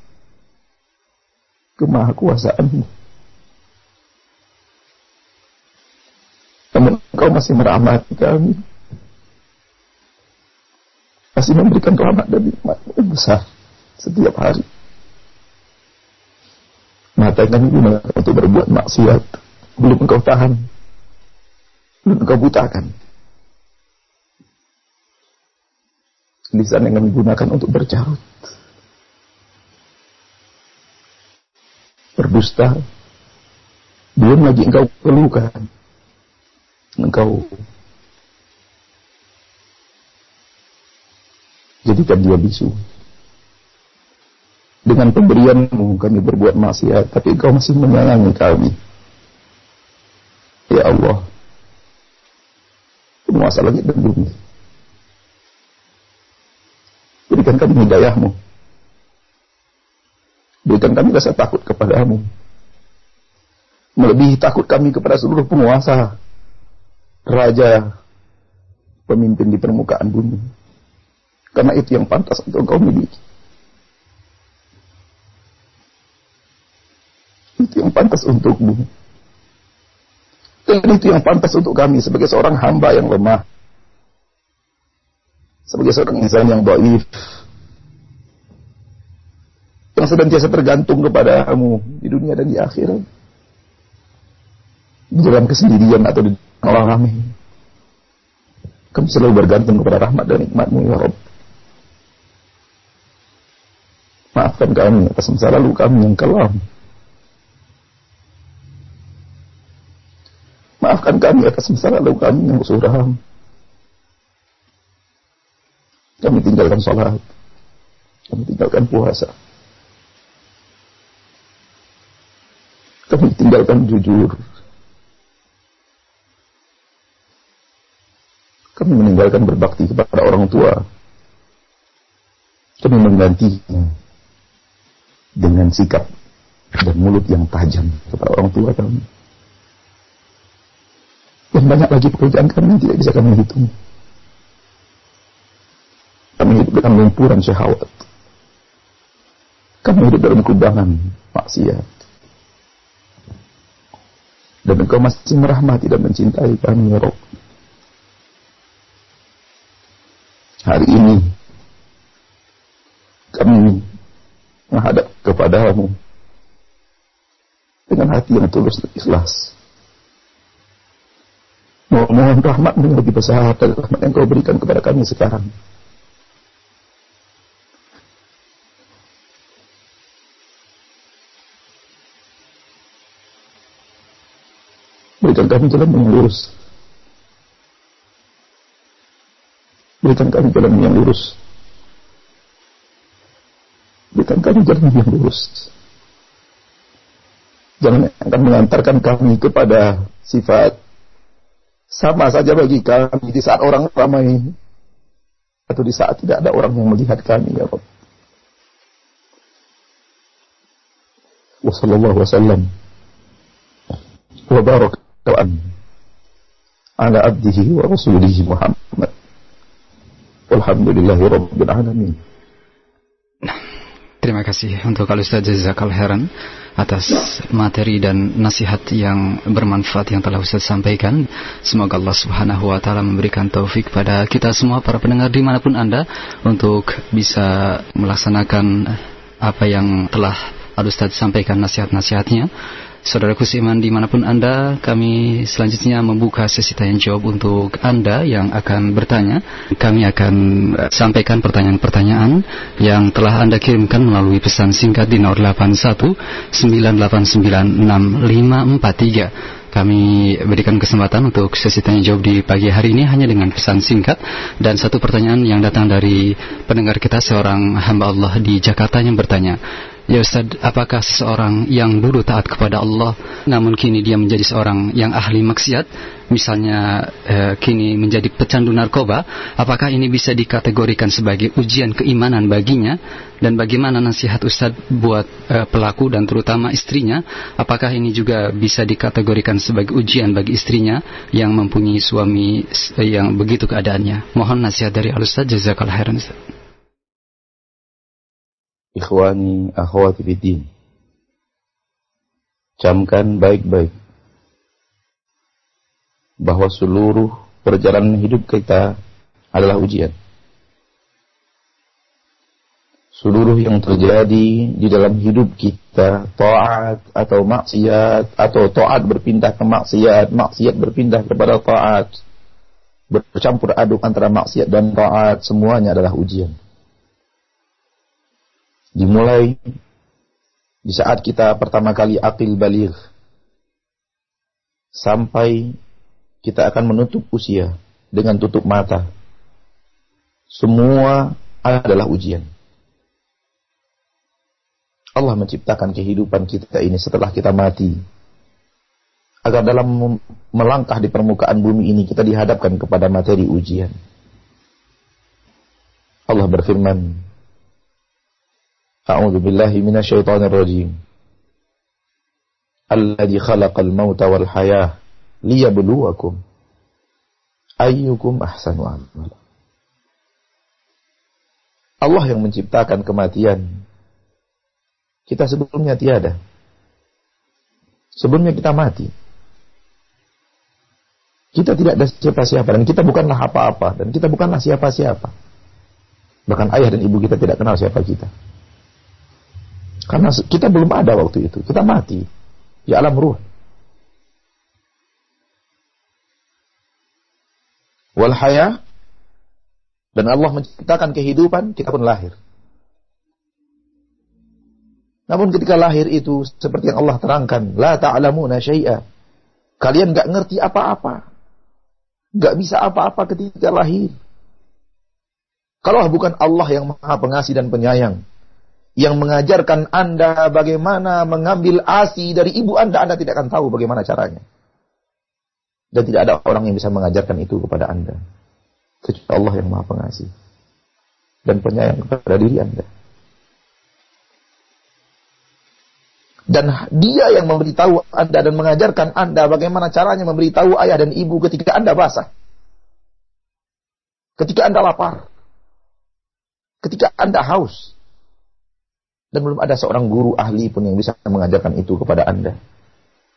kemahakuasaanmu. Namun engkau masih merahmati kami. Masih memberikan rahmat dan nikmat yang besar setiap hari. Mata kami gunakan untuk berbuat maksiat. Belum engkau tahan. Belum engkau butakan. lisan yang kami gunakan untuk bercarut. Berdusta. Belum lagi engkau keluhkan. Engkau jadikan dia bisu. Dengan pemberianmu kami berbuat maksiat, tapi engkau masih menyayangi kami. Ya Allah, penguasa langit dan bumi. Berikan kami hidayahmu. Berikan kami rasa takut kepadamu. Melebihi takut kami kepada seluruh penguasa, raja, pemimpin di permukaan bumi. Karena itu yang pantas untuk engkau miliki. Itu yang pantas untukmu. Dan itu yang pantas untuk kami sebagai seorang hamba yang lemah. Sebagai seorang insan yang baik yang senantiasa tergantung kepadamu di dunia dan di akhirat. Di dalam kesendirian atau di orang ramai. Kamu selalu bergantung kepada rahmat dan nikmatmu ya Rabb. Maafkan kami atas masa lalu kami yang kelam. Maafkan kami atas masa lalu kami yang suram. Kami tinggalkan sholat. Kami tinggalkan puasa. Kami tinggalkan jujur. Kami meninggalkan berbakti kepada orang tua. Kami menggantinya dengan sikap dan mulut yang tajam kepada orang tua kami. Dan banyak lagi pekerjaan kami tidak bisa kami hitung. Kami hidup dengan lumpuran syahwat. Kami hidup dalam kubangan maksiat dan engkau masih merahmati dan mencintai kami ya Rob. Hari ini kami menghadap kepadamu dengan hati yang tulus dan ikhlas. Mohon rahmatmu yang lebih besar dan rahmat yang kau berikan kepada kami sekarang. Berikan kami jalan yang lurus. Berikan kami jalan yang lurus. Berikan kami jalan yang lurus. Jangan akan mengantarkan kami kepada sifat sama saja bagi kami di saat orang ramai atau di saat tidak ada orang yang melihat kami ya Rabb. Wassallallahu wasallam wa barak وأن على عبده ورسوله محمد والحمد لله رب العالمين Terima kasih untuk Al Ustaz Jazakal Heran atas materi dan nasihat yang bermanfaat yang telah Ustaz sampaikan. Semoga Allah Subhanahu wa taala memberikan taufik pada kita semua para pendengar dimanapun Anda untuk bisa melaksanakan apa yang telah Al Ustaz sampaikan nasihat-nasihatnya Saudaraku seiman di mana pun Anda, kami selanjutnya membuka sesi tanya jawab untuk Anda yang akan bertanya. Kami akan eh, sampaikan pertanyaan-pertanyaan yang telah Anda kirimkan melalui pesan singkat di 081 9896543. Kami berikan kesempatan untuk sesi tanya jawab di pagi hari ini hanya dengan pesan singkat dan satu pertanyaan yang datang dari pendengar kita seorang hamba Allah di Jakarta yang bertanya, Ya Ustaz, apakah seseorang yang dulu taat kepada Allah namun kini dia menjadi seorang yang ahli maksiat, misalnya eh, kini menjadi pecandu narkoba, apakah ini bisa dikategorikan sebagai ujian keimanan baginya? Dan bagaimana nasihat Ustaz buat eh, pelaku dan terutama istrinya, apakah ini juga bisa dikategorikan sebagai ujian bagi istrinya yang mempunyai suami yang begitu keadaannya? Mohon nasihat dari Al Ustaz jazakallahu khairan Ustaz ikhwani akhwati fiddin. Camkan baik-baik bahwa seluruh perjalanan hidup kita adalah ujian. Seluruh yang terjadi di dalam hidup kita, taat atau maksiat, atau taat berpindah ke maksiat, maksiat berpindah kepada taat, bercampur aduk antara maksiat dan taat, semuanya adalah ujian dimulai di saat kita pertama kali akil balik sampai kita akan menutup usia dengan tutup mata. Semua adalah ujian. Allah menciptakan kehidupan kita ini setelah kita mati. Agar dalam melangkah di permukaan bumi ini kita dihadapkan kepada materi ujian. Allah berfirman, أعوذ بالله من الشيطان الرجيم الذي خلق الموت والحياة ليبلوكم أيكم أحسن عملا Allah yang menciptakan kematian. Kita sebelumnya tiada. Sebelumnya kita mati. Kita tidak ada siapa-siapa dan kita bukanlah apa-apa dan kita bukanlah siapa-siapa. Bahkan ayah dan ibu kita tidak kenal siapa kita. Karena kita belum ada waktu itu. Kita mati. Di alam ruh. Wal haya. Dan Allah menciptakan kehidupan, kita pun lahir. Namun ketika lahir itu, seperti yang Allah terangkan, La ta'lamuna syai'a. Kalian gak ngerti apa-apa. Gak bisa apa-apa ketika lahir. Kalau bukan Allah yang maha pengasih dan penyayang, yang mengajarkan Anda bagaimana mengambil ASI dari ibu Anda, Anda tidak akan tahu bagaimana caranya. Dan tidak ada orang yang bisa mengajarkan itu kepada Anda. Kecuali Allah yang Maha Pengasih dan penyayang kepada diri Anda. Dan dia yang memberitahu Anda dan mengajarkan Anda bagaimana caranya memberitahu ayah dan ibu ketika Anda basah. Ketika Anda lapar. Ketika Anda haus. Dan belum ada seorang guru ahli pun yang bisa mengajarkan itu kepada Anda.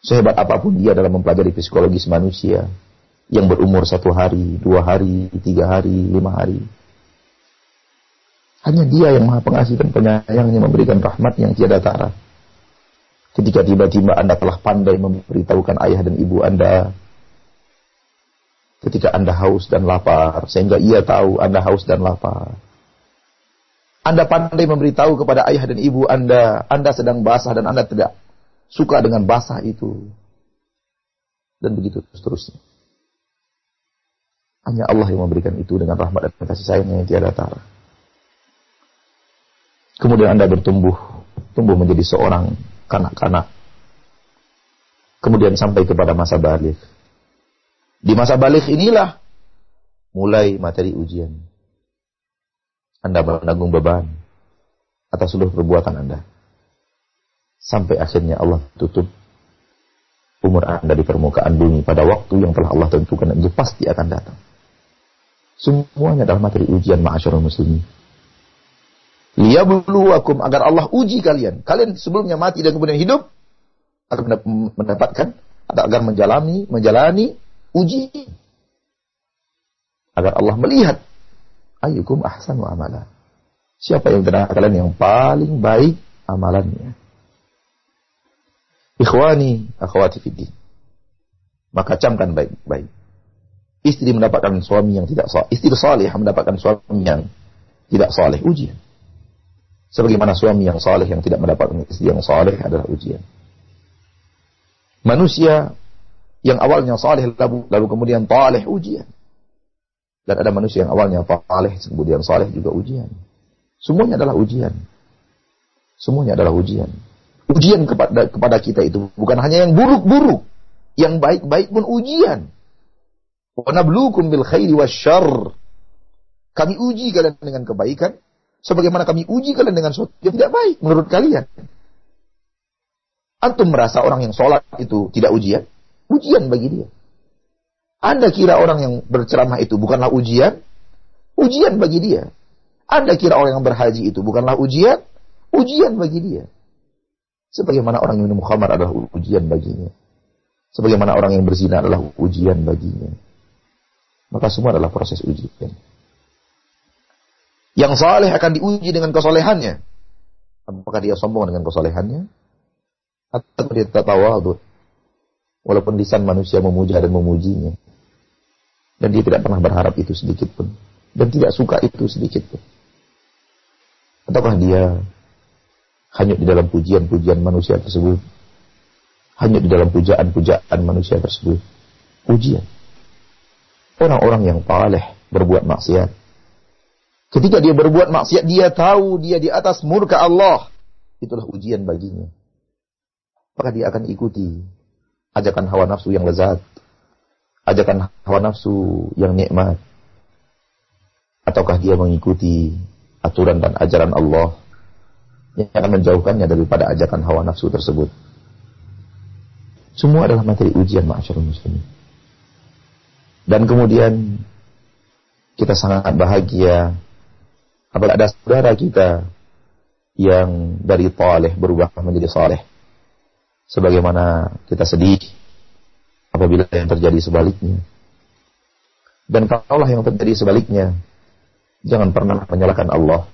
Sehebat apa pun dia dalam mempelajari psikologis manusia yang berumur satu hari, dua hari, tiga hari, lima hari. Hanya dia yang maha pengasih dan penyayangnya memberikan rahmat yang tiada tara. Ketika tiba-tiba Anda telah pandai memberitahukan ayah dan ibu Anda. Ketika Anda haus dan lapar, sehingga ia tahu Anda haus dan lapar anda pandai memberitahu kepada ayah dan ibu Anda, Anda sedang basah dan Anda tidak suka dengan basah itu. Dan begitu seterusnya. Hanya Allah yang memberikan itu dengan rahmat dan kasih sayangnya yang tiada tara. Kemudian Anda bertumbuh, tumbuh menjadi seorang kanak-kanak. Kemudian sampai kepada masa balik. Di masa balik inilah mulai materi ujian. Anda menanggung beban atas seluruh perbuatan Anda. Sampai akhirnya Allah tutup umur Anda di permukaan bumi pada waktu yang telah Allah tentukan itu pasti akan datang. Semuanya adalah materi ujian ma'asyarul muslimin. Liyabluwakum agar Allah uji kalian. Kalian sebelumnya mati dan kemudian hidup akan mendapatkan agar menjalani menjalani uji agar Allah melihat ayyukum ahsanu amala. Siapa yang benar kalian yang paling baik amalannya. Ikhwani, akhwati fiddin. Maka camkan baik-baik. Istri mendapatkan suami yang tidak saleh. Istri saleh mendapatkan suami yang tidak saleh. Ujian. Sebagaimana suami yang saleh yang tidak mendapatkan istri yang saleh adalah ujian. Manusia yang awalnya saleh lalu, lalu kemudian taleh ujian. Dan ada manusia yang awalnya taleh kemudian saleh juga ujian. Semuanya adalah ujian. Semuanya adalah ujian. Ujian kepada kepada kita itu bukan hanya yang buruk-buruk, yang baik-baik pun ujian. Wa nabluukum bil khairi. Kami uji kalian dengan kebaikan sebagaimana kami uji kalian dengan sesuatu yang tidak baik menurut kalian. Antum merasa orang yang sholat itu tidak ujian? Ujian bagi dia. Anda kira orang yang berceramah itu bukanlah ujian? Ujian bagi dia. Anda kira orang yang berhaji itu bukanlah ujian? Ujian bagi dia. Sebagaimana orang yang minum khamar adalah ujian baginya. Sebagaimana orang yang berzina adalah ujian baginya. Maka semua adalah proses ujian. Yang saleh akan diuji dengan kesolehannya. Apakah dia sombong dengan kesolehannya? Atau dia tak Walaupun lisan manusia memuja dan memujinya. Dan dia tidak pernah berharap itu sedikit pun. Dan tidak suka itu sedikit pun. Ataukah dia hanya di dalam pujian-pujian manusia tersebut hanya di dalam pujaan-pujaan manusia tersebut. Ujian. Orang-orang yang paleh berbuat maksiat. Ketika dia berbuat maksiat, dia tahu dia di atas murka Allah. Itulah ujian baginya. Maka dia akan ikuti ajakan hawa nafsu yang lezat. Ajakan hawa nafsu yang nikmat. Ataukah dia mengikuti aturan dan ajaran Allah yang akan menjauhkannya daripada ajakan hawa nafsu tersebut. Semua adalah materi ujian ma'asyarul muslimin. Dan kemudian kita sangat bahagia apabila ada saudara kita yang dari taleh berubah menjadi saleh. Sebagaimana kita sedih apabila yang terjadi sebaliknya. Dan kalaulah yang terjadi sebaliknya, jangan pernah menyalahkan Allah.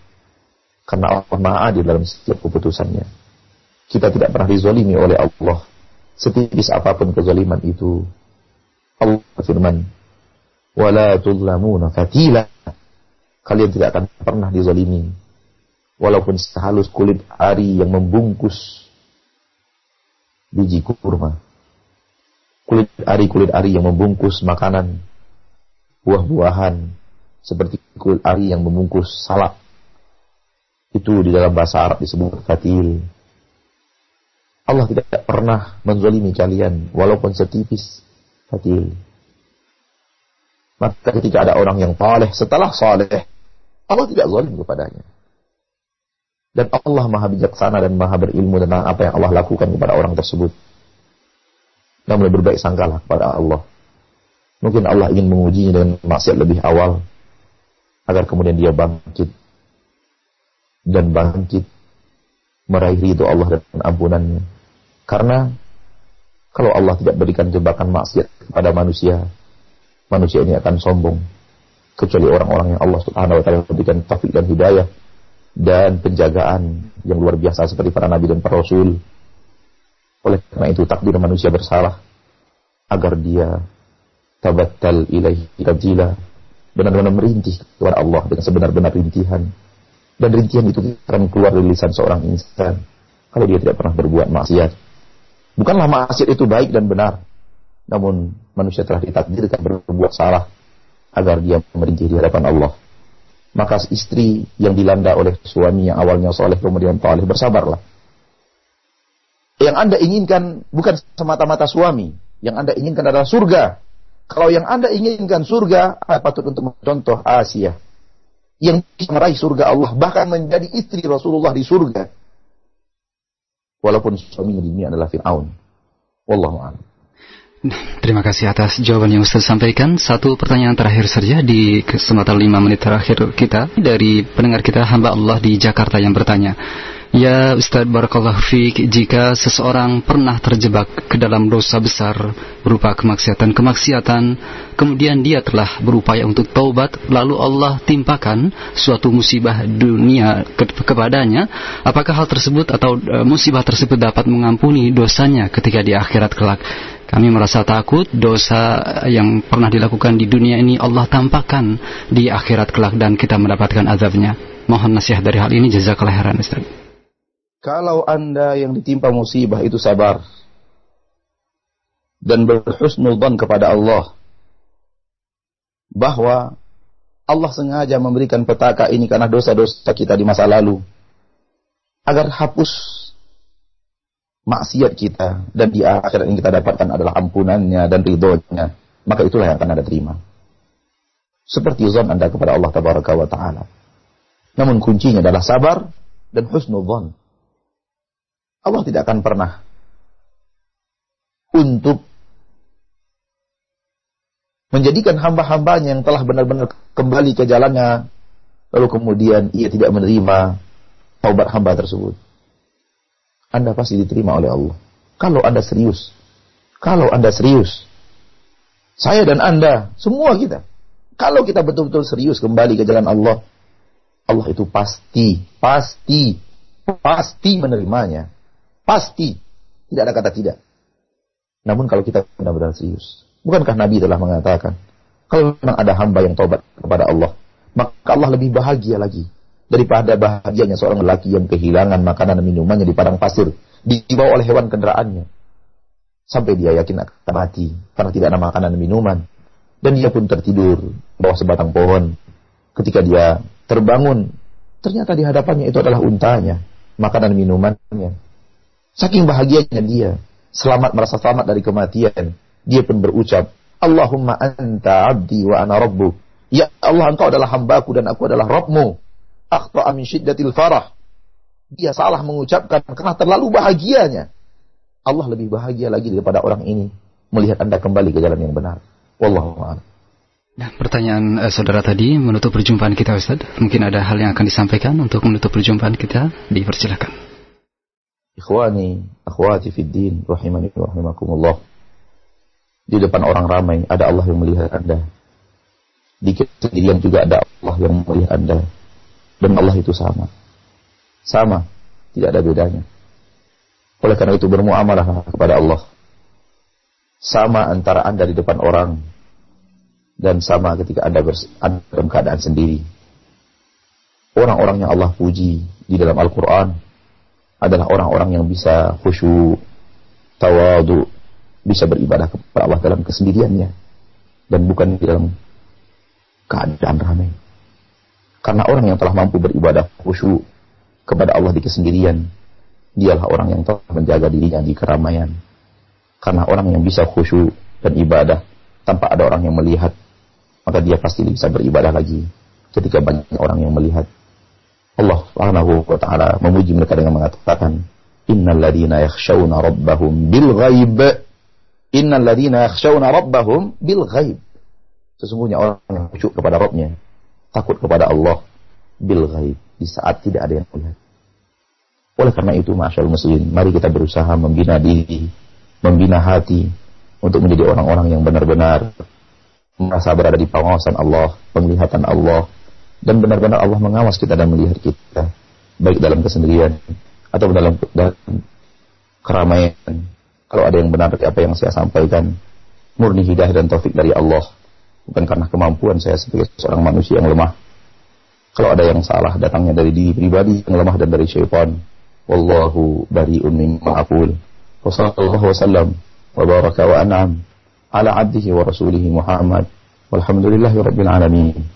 Karena Allah maha adil dalam setiap keputusannya. Kita tidak pernah dizolimi oleh Allah setipis apa pun kezaliman itu. Allah firman, "Wala tudlamuna fatila." Kalian tidak akan pernah dizalimi walaupun sehalus kulit ari yang membungkus biji kurma. Kulit ari kulit ari yang membungkus makanan buah-buahan seperti kulit ari yang membungkus salak. Itu di dalam bahasa Arab disebut fatil. Allah tidak pernah menzalimi kalian walaupun setipis fatil. Maka ketika ada orang yang saleh setelah saleh, Allah tidak zalim kepadanya. Dan Allah maha bijaksana dan maha berilmu tentang apa yang Allah lakukan kepada orang tersebut. Namun berbaik sangkalah kepada Allah. Mungkin Allah ingin mengujinya dengan maksiat lebih awal. Agar kemudian dia bangkit. Dan bangkit. Meraih ridho Allah dan ampunannya. Karena kalau Allah tidak berikan jebakan maksiat kepada manusia, manusia ini akan sombong. Kecuali orang-orang yang Allah Subhanahu wa taala berikan taufik dan hidayah dan penjagaan yang luar biasa seperti para nabi dan para rasul. Oleh karena itu takdir manusia bersalah agar dia tabattal ilaihi tabjila benar-benar merintih kepada Allah dengan sebenar-benar rintihan dan rintihan itu akan keluar dari lisan seorang insan kalau dia tidak pernah berbuat maksiat Bukanlah maksiat itu baik dan benar. Namun manusia telah ditakdirkan berbuat salah agar dia merintih di hadapan Allah. Maka istri yang dilanda oleh suami yang awalnya soleh kemudian taleh bersabarlah. Yang anda inginkan bukan semata-mata suami. Yang anda inginkan adalah surga. Kalau yang anda inginkan surga, apa patut untuk mencontoh Asia. Yang bisa meraih surga Allah. Bahkan menjadi istri Rasulullah di surga walaupun suaminya dunia adalah Fir'aun. Wallahu. Terima kasih atas jawaban yang Ustaz sampaikan. Satu pertanyaan terakhir saja di kesempatan lima menit terakhir kita dari pendengar kita hamba Allah di Jakarta yang bertanya. Ya Ustaz Barakallahu Fik Jika seseorang pernah terjebak ke dalam dosa besar Berupa kemaksiatan-kemaksiatan Kemudian dia telah berupaya untuk taubat Lalu Allah timpakan suatu musibah dunia ke kepadanya Apakah hal tersebut atau e, musibah tersebut dapat mengampuni dosanya ketika di akhirat kelak kami merasa takut dosa yang pernah dilakukan di dunia ini Allah tampakkan di akhirat kelak dan kita mendapatkan azabnya. Mohon nasihat dari hal ini jazakallah khairan Ustaz. Kalau Anda yang ditimpa musibah itu sabar. Dan berhusnudzon kepada Allah. Bahwa Allah sengaja memberikan petaka ini karena dosa-dosa kita di masa lalu. Agar hapus maksiat kita. Dan di akhirat yang kita dapatkan adalah ampunannya dan ridhonya, maka itulah yang akan Anda terima. Seperti zon Anda kepada Allah Ta'ala. Namun kuncinya adalah sabar dan husnul Allah tidak akan pernah untuk menjadikan hamba-hambanya yang telah benar-benar kembali ke jalannya, lalu kemudian ia tidak menerima taubat hamba tersebut. Anda pasti diterima oleh Allah. Kalau Anda serius. Kalau Anda serius. Saya dan Anda, semua kita. Kalau kita betul-betul serius kembali ke jalan Allah, Allah itu pasti, pasti, pasti menerimanya. Pasti. Tidak ada kata tidak. Namun kalau kita benar-benar serius. Bukankah Nabi telah mengatakan, kalau memang ada hamba yang tobat kepada Allah, maka Allah lebih bahagia lagi daripada bahagianya seorang lelaki yang kehilangan makanan dan minumannya di padang pasir dibawa oleh hewan kendaraannya sampai dia yakin akan mati karena tidak ada makanan dan minuman dan dia pun tertidur bawah sebatang pohon ketika dia terbangun ternyata di hadapannya itu adalah untanya makanan dan minumannya saking bahagianya dia selamat merasa selamat dari kematian dia pun berucap Allahumma anta abdi wa ana rabbuk ya Allah engkau adalah hambaku dan aku adalah Rabbmu akhta'a min syiddatil farah. Dia salah mengucapkan karena terlalu bahagianya. Allah lebih bahagia lagi daripada orang ini melihat Anda kembali ke jalan yang benar. Wallahu a'lam. Nah, pertanyaan uh, saudara tadi menutup perjumpaan kita Ustaz. Mungkin ada hal yang akan disampaikan untuk menutup perjumpaan kita. Dipersilakan. Ikhwani, akhwati fid din, rahimani wa rahimakumullah. Di depan orang ramai ada Allah yang melihat Anda. Di kesendirian juga ada Allah yang melihat Anda dan Allah itu sama. Sama, tidak ada bedanya. Oleh karena itu bermuamalah kepada Allah. Sama antara Anda di depan orang dan sama ketika Anda, dalam keadaan sendiri. Orang-orang yang Allah puji di dalam Al-Quran adalah orang-orang yang bisa khusyuk, tawadu, bisa beribadah kepada Allah dalam kesendiriannya dan bukan di dalam keadaan ramai. Karena orang yang telah mampu beribadah khusyuk kepada Allah di kesendirian, dialah orang yang telah menjaga dirinya di keramaian. Karena orang yang bisa khusyuk dan ibadah tanpa ada orang yang melihat, maka dia pasti bisa beribadah lagi ketika banyak orang yang melihat. Allah Subhanahu wa taala memuji mereka dengan mengatakan, "Innal ladzina yakhshawna rabbahum bil ghaib." Innal ladzina yakhshawna rabbahum bil ghaib. Sesungguhnya orang yang khusyuk kepada Rabbnya takut kepada Allah bil ghaib di saat tidak ada yang melihat. Oleh karena itu, masyaallah muslim, mari kita berusaha membina diri, membina hati untuk menjadi orang-orang yang benar-benar merasa berada di pengawasan Allah, penglihatan Allah, dan benar-benar Allah mengawas kita dan melihat kita, baik dalam kesendirian atau dalam, keramaian. Kalau ada yang benar dari apa yang saya sampaikan, murni hidayah dan taufik dari Allah bukan karena kemampuan saya sebagai seorang manusia yang lemah. Kalau ada yang salah datangnya dari diri pribadi yang lemah dan dari syaitan. Wallahu bari'un mimma aqul. Wa sallallahu wasallam wa baraka wa an'am ala abdihi wa rasulihi Muhammad. Walhamdulillahi rabbil alamin.